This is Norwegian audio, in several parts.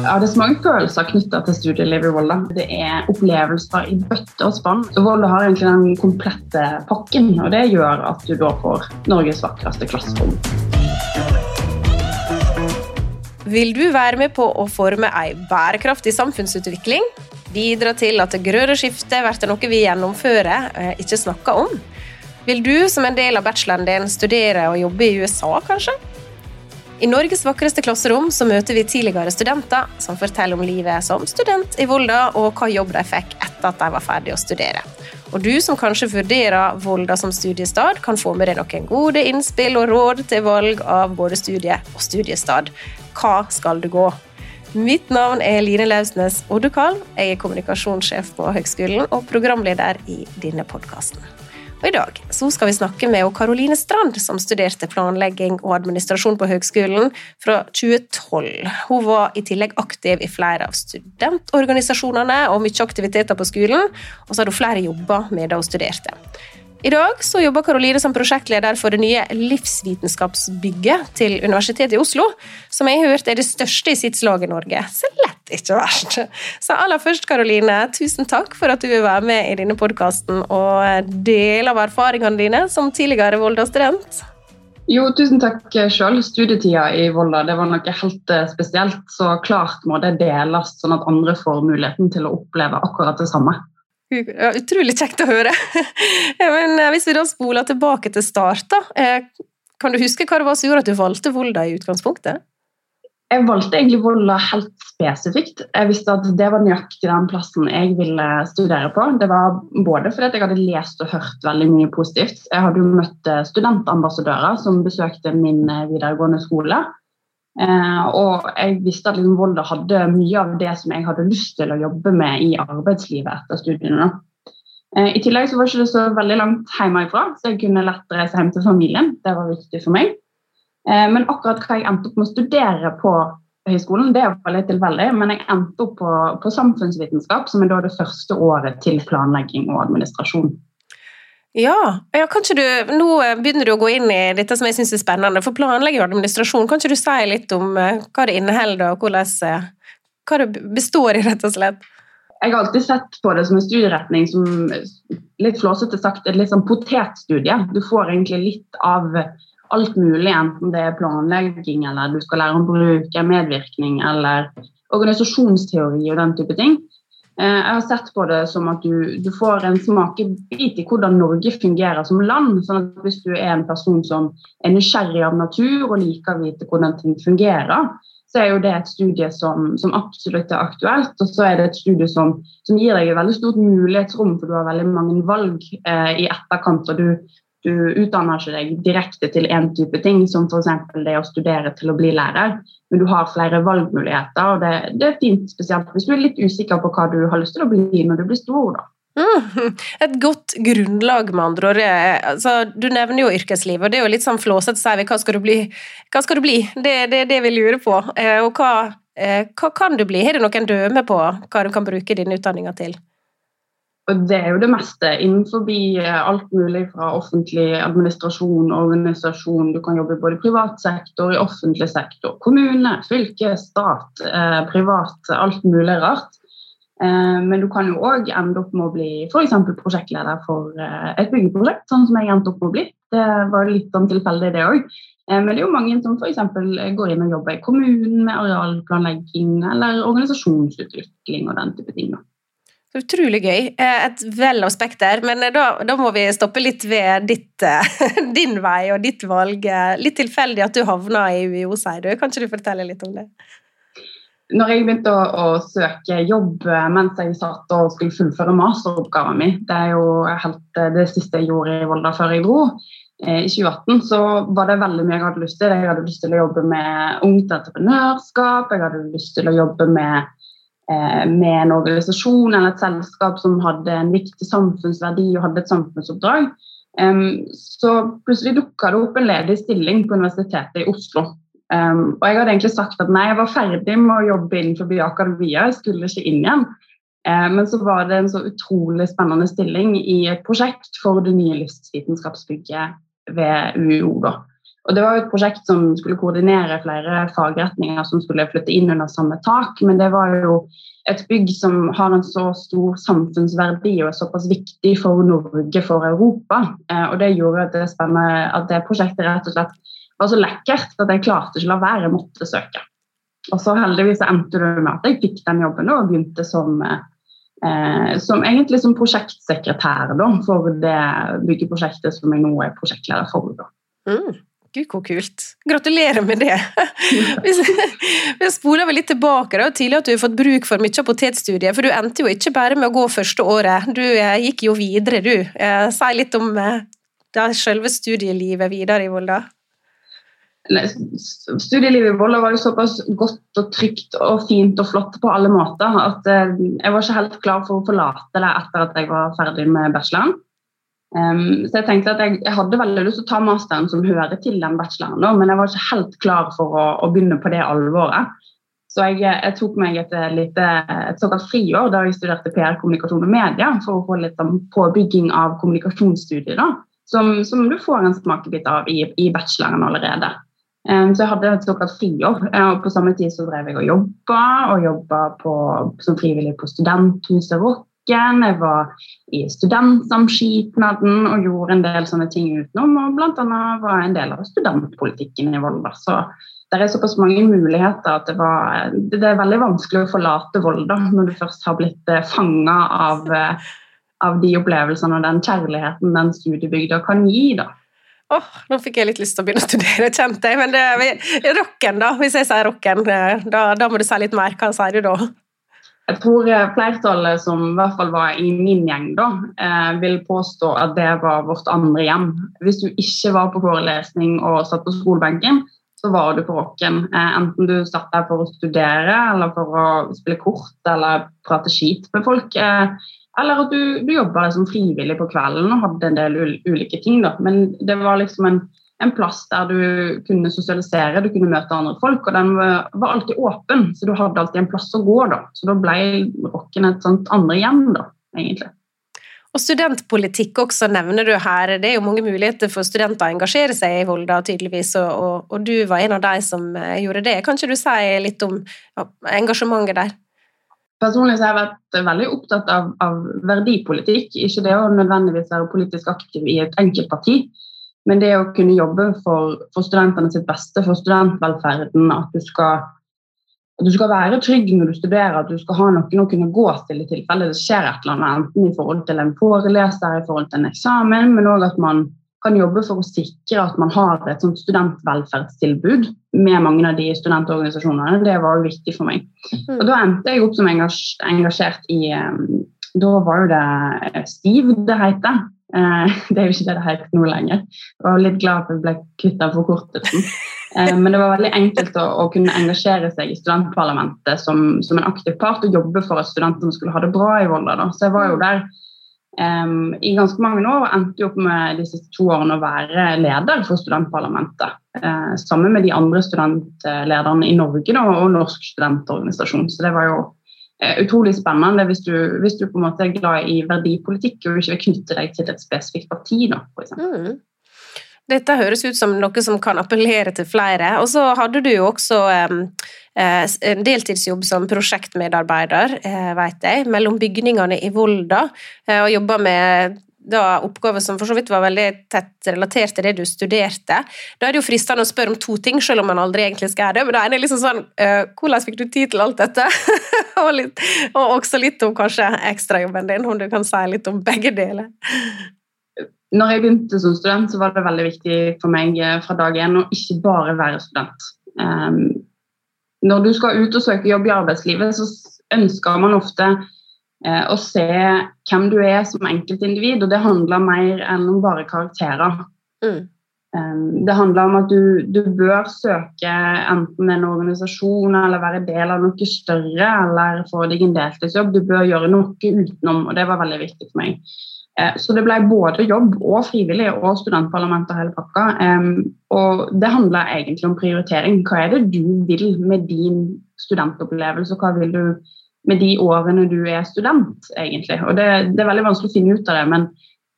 Ja, Det er så mange følelser knytta til studielivet i Volda. Det er opplevelser i bøtte og spann. Så Volda har egentlig den komplette pakken, og det gjør at du da får Norges vakreste klasserom. Vil du være med på å forme ei bærekraftig samfunnsutvikling? Bidra til at det grønne skiftet blir noe vi gjennomfører, eh, ikke snakker om? Vil du som en del av bacheloren din studere og jobbe i USA, kanskje? I Norges vakreste klasserom så møter vi tidligere studenter som forteller om livet som student i Volda, og hva jobb de fikk etter at de var ferdig å studere. Og du som kanskje vurderer Volda som studiestad, kan få med deg noen gode innspill og råd til valg av både studie og studiestad. Hva skal du gå? Mitt navn er Line Lausnes Oddekal. Jeg er kommunikasjonssjef på høgskolen og programleder i denne podkasten. Og I dag skal vi snakke med Karoline Strand, som studerte planlegging og administrasjon på høgskolen fra 2012. Hun var i tillegg aktiv i flere av studentorganisasjonene og mye aktiviteter på skolen, og så hadde hun flere jobber med da hun studerte. I dag så jobber Karoline som prosjektleder for det nye livsvitenskapsbygget til Universitetet i Oslo, som jeg har hørt er det største i sitt slag i Norge. Så lett ikke verst. Så aller først, Karoline, tusen takk for at du vil være med i denne podkasten og dele av erfaringene dine som tidligere Volda-student. Jo, tusen takk sjøl. Studietida i Volda det var noe helt eh, spesielt. Så klart må det deles, sånn at andre får muligheten til å oppleve akkurat det samme. Ja, utrolig kjekt å høre. Men eh, hvis vi da spoler tilbake til start, da. Eh, kan du huske hva det var som gjorde at du valgte Volda i utgangspunktet? Jeg valgte egentlig Volda helt spesifikt. Jeg visste at det var nøyaktig den plassen jeg ville studere på. Det var både fordi jeg hadde lest og hørt veldig mye positivt. Jeg hadde jo møtt eh, studentambassadører som besøkte min videregående skole. Eh, og jeg visste at liksom Volda hadde mye av det som jeg hadde lyst til å jobbe med i arbeidslivet etter studiene. Eh, I tillegg så var det ikke så veldig langt hjemmefra, så jeg kunne lett reise hjem til familien. Det var viktig for meg. Eh, men akkurat hva jeg endte opp med å studere på høyskolen, det var litt tilfeldig. Men jeg endte opp på, på samfunnsvitenskap, som er da det første året til planlegging og administrasjon. Ja, ja kanskje du, Nå begynner du å gå inn i dette som jeg syns er spennende. For planlegging og administrasjon, kan ikke du si litt om eh, hva det inneholder, og hvordan, eh, hva det består i, rett og slett? Jeg har alltid sett på det som en studieretning som litt flåsete sagt et litt sånn potetstudie. Du får egentlig litt av alt mulig, enten det er planlegging, eller du skal lære om bruk, medvirkning eller organisasjonsteori og den type ting. Eh, jeg har sett på det som at du, du, får en smakebit i hvordan Norge fungerer som land. sånn at Hvis du er en person som er nysgjerrig av natur og liker å vite hvordan ting fungerer, så er jo det et studie som, som absolutt er aktuelt. Og så er det et studie som, som, gir deg et veldig stort mulighetsrom, for du har veldig mange valg eh, i etterkant. og du, du utdanner ikke deg direkte til én type ting, som f.eks. det å studere til å bli lærer, men du har flere valgmuligheter. og det, det, er fint, spesielt hvis du er litt usikker på hva du har lyst til å bli når du blir stor. da. Mm, et godt grunnlag, med andre ord. Altså, du nevner jo yrkeslivet, og det er jo litt sånn flåsete, sier vi. Hva skal du bli? Hva skal du bli? Det er det, det vi lurer på. Eh, og hva, eh, hva kan du bli? Har du noen dømme på hva du kan bruke denne utdanninga til? Og det er jo det meste innenfor eh, alt mulig fra offentlig administrasjon, organisasjon. Du kan jobbe både i privat sektor, i offentlig sektor, kommune, fylke, stat, eh, privat. Alt mulig rart. Eh, men du kan jo òg ende opp med å bli f.eks. prosjektleder for et byggeprosjekt, sånn som jeg endte opp med å bli. Det var litt sånn tilfeldig, det òg. Men det er jo mange som f.eks. går inn og jobber i kommunen med arealplanlegging eller organisasjonsutvikling og den type ting. Da. Utrolig gøy. Eh, et vel av spekter. Men eh, da, da, må vi stoppe litt ved ditt, eh, din vei og ditt valg. Litt tilfeldig at du havna i UiO, sier du. Kan ikke du fortelle litt om det? Når jeg begynte å, å, søke jobb mens jeg satt og skulle fullføre masteroppgaven min, det er jo helt det siste jeg gjorde i Volda før jeg dro, i 2018 så var det veldig mye jeg hadde lyst til. Jeg hadde lyst til å jobbe med ungt entreprenørskap, jeg hadde lyst til å jobbe med med en organisasjon eller et selskap som hadde en viktig samfunnsverdi og hadde et samfunnsoppdrag. Så plutselig dukka det opp en ledig stilling på Universitetet i Oslo. Og jeg hadde egentlig sagt at nei, jeg var ferdig med å jobbe innenfor akademia, jeg skulle ikke inn igjen. Men så var det en så utrolig spennende stilling i et prosjekt for det nye livsvitenskapsbygget ved UiO. Da. Og Det var jo et prosjekt som skulle koordinere flere fagretninger som skulle flytte inn under samme tak, men det var jo et bygg som har en så stor samfunnsverdi og er såpass viktig for Norge, for Europa. Eh, og Det gjorde at det, at det prosjektet rett og slett var så lekkert at jeg klarte ikke å la være, jeg måtte søke. Og så heldigvis endte det med at jeg fikk den jobben og begynte som, eh, som som prosjektsekretær for det byggeprosjektet som jeg nå er prosjektleder for. Mm. Gud, hvor kult. Gratulerer med det. Vi spoler vel litt tilbake. da, Tidlig at du har fått bruk for mye av potetstudiet, for du endte jo ikke bare med å gå første året. Du eh, gikk jo videre, du. Eh, si litt om eh, det selve studielivet videre i Volda. Studielivet i Volda var jo såpass godt og trygt og fint og flott på alle måter at jeg var ikke helt klar for å forlate det etter at jeg var ferdig med bacheloren. Um, så jeg tenkte at jeg, jeg, hadde veldig lyst til å ta masteren som hører til den bacheloren, men jeg var ikke helt klar for å, å begynne på det alvoret. Så jeg, jeg tok meg et, lite, et såkalt friår da jeg studerte PR, kommunikasjon og media for å få litt sånn påbygging av kommunikasjonsstudier, da, som, som, du får en smakebit av i, i bacheloren allerede. Um, så jeg hadde et såkalt friår. og På samme tid så drev jeg og jobba, og jobba som frivillig på Studenthuset vårt kirken, jeg var i studentsamskipnaden og gjorde en del sånne ting utenom. Og bl.a. var jeg en del av studentpolitikken i Volda. Så det er såpass mange muligheter at det, var, det er veldig vanskelig å forlate Volda når du først har blitt eh, fanga av, eh, av, de opplevelsene og den kjærligheten den studiebygda kan gi. da. Oh, nå fikk jeg litt lyst til å begynne å studere, kjente jeg. Men det, rocken, da. Hvis jeg sier rocken, eh, da, da må du si litt mer. Hva sier du da? Jeg tror eh, flertallet som i hvert fall var i min gjeng, da, eh, vil påstå at det var vårt andre hjem. Hvis du ikke var på forelesning og satt på skolebenken, så var du på rocken. Eh, enten du satt der for å studere, eller for å spille kort eller prate skit med folk. eller at du, du jobba som frivillig på kvelden og hadde en del ulike ting. Da. Men det var liksom en en plass der du kunne sosialisere, du kunne møte andre folk. Og den var, alltid åpen, så du hadde alltid en plass å gå. da. Så da ble rocken et sånt andre hjem, da, egentlig. Og studentpolitikk også nevner du her. Det er jo mange muligheter for studenter å engasjere seg i Volda, tydeligvis, og, og, og du var en av de som eh, gjorde det. Kan ikke du si litt om ja, engasjementet der? Personlig så har jeg vært veldig opptatt av, av verdipolitikk, ikke det å nødvendigvis være politisk aktiv i et enkelt parti. Men det å kunne jobbe for, for studentene sitt beste, for studentvelferden, at du, skal, at du skal være trygg når du studerer, at du skal ha noen å kunne gå til i tilfelle det skjer et eller annet, enten i forhold til en foreleser, i forhold til en eksamen, men òg at man kan jobbe for å sikre at man har et sånt studentvelferdstilbud med mange av de studentorganisasjonene. Det var viktig for meg. Mm. Og Da endte jeg opp som engasjert i um, Da var jo det STIV det heter. Eh, det er jo ikke det det heter nå lenger. Jeg var litt glad for at jeg ble kvitt forkortelsen. Eh, men det var veldig enkelt å, å, kunne engasjere seg i studentparlamentet som, som, en aktiv part og jobbe for at studentene skulle ha det bra i Volda. Da. Så jeg var jo der um, i ganske mange år og endte opp med de siste to årene å være leder for studentparlamentet. Uh, sammen med de andre studentlederne i Norge da, og Norsk studentorganisasjon. Så det var jo utrolig spennende hvis du, hvis du, på en måte er glad i verdipolitikk og ikke vil knytte deg til et spesifikt parti. Da, for mm. Dette høres ut som noe som kan appellere til flere. Og så hadde du jo også eh, en deltidsjobb som prosjektmedarbeider, eh, vet jeg, mellom bygningene i Volda, eh, og jobba med da oppgave som for så vidt var veldig tett relatert til det du studerte. Da er det jo fristende å spørre om to ting, selv om man aldri egentlig skal gjøre det. Men da er det liksom sånn uh, Hvordan fikk du tid til alt dette? og, litt, og, også litt om kanskje ekstrajobben din, om du kan si litt om begge deler. Når jeg begynte som student, så var det veldig viktig for meg eh, fra dag én å ikke bare være student. Um, når du skal ut og søke jobb i arbeidslivet, så ønsker man ofte og se hvem du er som enkeltindivid. Og det handler mer enn om bare karakterer. Mm. Det handler om at du, du, bør søke enten en organisasjon eller være del av noe større eller få deg en deltidsjobb. Du bør gjøre noe utenom, og det var veldig viktig for meg. Eh, så det ble både jobb og frivillig og studentparlament og hele pakka. Og det handler egentlig om prioritering. Hva er det du vil med din studentopplevelse? Hva vil du med de årene du er student, egentlig. Og det, det, er veldig vanskelig å finne ut av det, men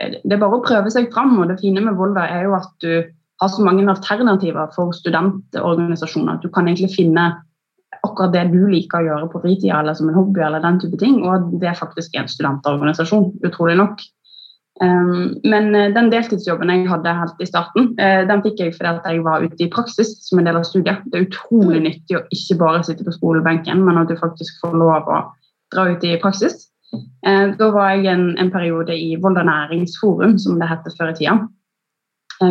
det er bare å prøve seg fram. Og det fine med Volda er jo at du har så mange alternativer for studentorganisasjoner. at Du kan egentlig finne akkurat det du liker å gjøre på fritida eller som en hobby. eller den type ting, Og det er faktisk en studentorganisasjon, utrolig nok. Um, men uh, den deltidsjobben jeg hadde helt i starten, uh, den fikk jeg fordi jeg var ute i praksis som en del av studiet. Det er utrolig mm. nyttig å ikke bare sitte på skolebenken, men at du faktisk får lov å dra ut i praksis. Uh, da var jeg en, en periode i Volda næringsforum, som det het før i tida.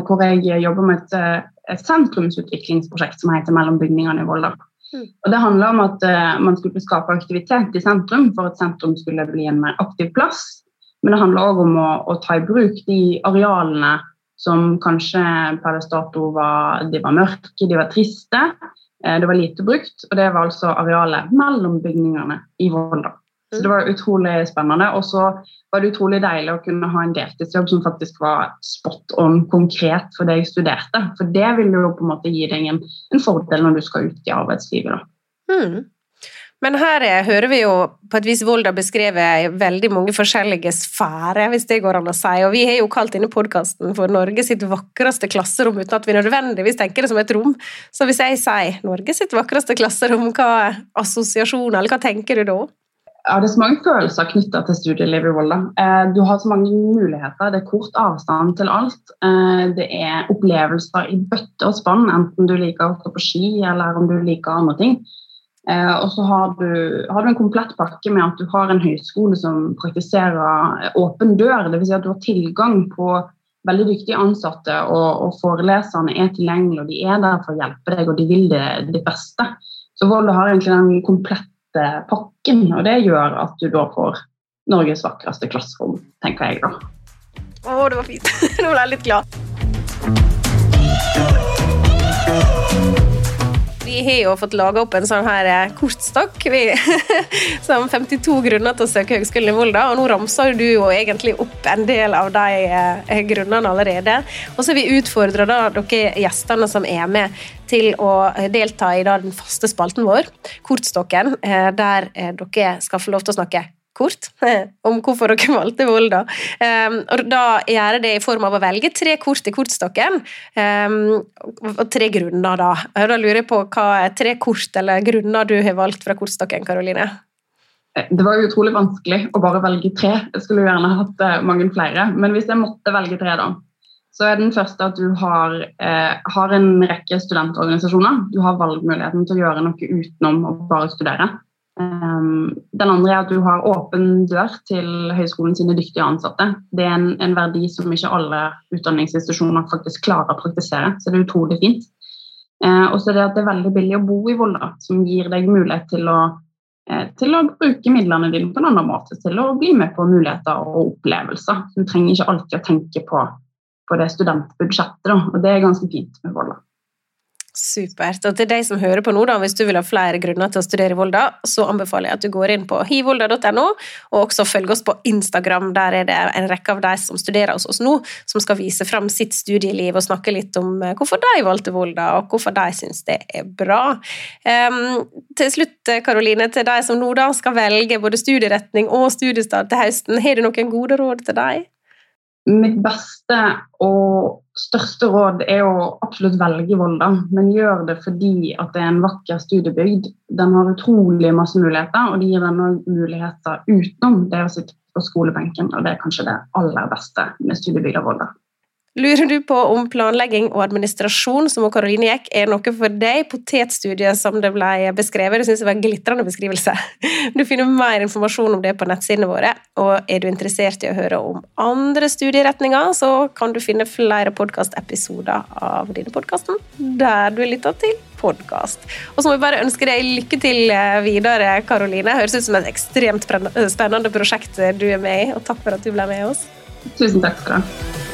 hvor jeg jobber med et, et sentrumsutviklingsprosjekt som heter Mellom bygningene i Volda. Mm. Og Det handler om at man skulle skape aktivitet i sentrum for at sentrum skulle bli en mer aktiv plass men det handler òg om å, å, ta i bruk de arealene som kanskje per dato var, var mørke, de var triste. Eh, det var lite brukt, og det var altså arealet mellom bygningene i Volda. Så det var utrolig spennende. Og så var det utrolig deilig å kunne ha en deltidsjobb som faktisk var spot on konkret for det jeg studerte. For det vil jo på en måte gi deg en, en fordel når du skal ut i arbeidslivet. da. Mm. Men her er, hører vi jo på et vis Volda beskrevet veldig mange forskjellige sfærer, hvis det går an å si. Og vi har jo kalt denne podkasten for Norge sitt vakreste klasserom, uten at vi nødvendigvis tenker det som et rom. Så hvis jeg sier Norge sitt vakreste klasserom, hva assosiasjoner, eller hva tenker du da? Ja, Det er så mange følelser knytta til studielivet i Volda. Eh, du har så mange muligheter. Det er kort avstand til alt. Eh, det er opplevelser i bøtte og spann, enten du liker å gå på ski eller om du liker andre ting. Eh, og så har du, har du, en komplett pakke med at du har en høyskole som praktiserer åpen dør. Dvs. Si at du har tilgang på veldig dyktige ansatte, og, og, foreleserne er tilgjengelige. og De er der for å hjelpe deg, og de vil det, det beste. Så Volda har egentlig den komplette pakken, og det gjør at du da får Norges vakreste klasserom, tenker jeg da. Å, det var fint. Nå ble jeg litt glad vi har jo fått laga opp en sånn her kortstokk kortstokk som 52 grunner til å søke Høgskolen i Volda. Og nå ramser du jo egentlig opp en del av de eh, grunnene allerede. Og så har vi utfordra dere gjestene som er med, til å delta i den faste spalten vår, Kortstokken, eh, der dere skal få lov til å snakke kort om hvorfor dere valgte Volda. Um, og da gjør det i form av å velge tre kort i kortstokken. Um, og tre grunner, da. Da lurer jeg på hva er tre kort eller grunner du har valgt fra kortstokken, Karoline? Eh, det var utrolig vanskelig å bare velge tre. Jeg skulle gjerne hatt eh, mange flere. Men hvis jeg måtte velge tre, da, så er den første at du har, eh, har en rekke studentorganisasjoner. Du har valgmuligheten til å gjøre noe utenom å bare studere. Um, den andre er at du har åpen dør til høyskolen sine dyktige ansatte. Det er en, en, verdi som ikke alle utdanningsinstitusjoner faktisk klarer å praktisere, så det er utrolig fint. Uh, og så det at det er veldig billig å bo i Volda, som gir deg mulighet til å, uh, til å bruke midlene dine på en annen måte, til å bli med på muligheter og opplevelser. Du trenger ikke alltid å tenke på, på det studentbudsjettet, da, og det er ganske fint med Volda. Supert. Og til deg som hører på nå, da, hvis du vil ha flere grunner til å studere i Volda, så anbefaler jeg at du går inn på hivolda.no, og også følger oss på Instagram. Der er det en rekke av de som studerer hos oss nå, som skal vise fram sitt studieliv og snakke litt om eh, hvorfor de valgte Volda, og hvorfor de syns det er bra. Um, til slutt, Karoline, til de som nå da skal velge både studieretning og studiestart til høsten, har du noen gode råd til deg? Mitt beste og største råd er å absolutt velge Volda, men gjør det fordi at det er en vakker studiebygd. Den har utrolig masse muligheter, og det gir denne muligheter utenom det å sitte på skolebenken. og Det er kanskje det aller beste med studiebygda Volda. Lurer du på om planlegging og administrasjon, som Karoline gikk, er noe for deg? Potetstudiet som det ble beskrevet, det syns jeg var en glitrende beskrivelse. Du finner mer informasjon om det på nettsidene våre, og er du interessert i å høre om andre studieretninger, så kan du finne flere podkastepisoder av denne podkasten der du lytter til podkast. Og så må vi bare ønske deg lykke til eh, videre, Karoline. Høres ut som et ekstremt spennende prosjekt du er med i, og takk for at du ble med oss. Tusen takk skal du ha.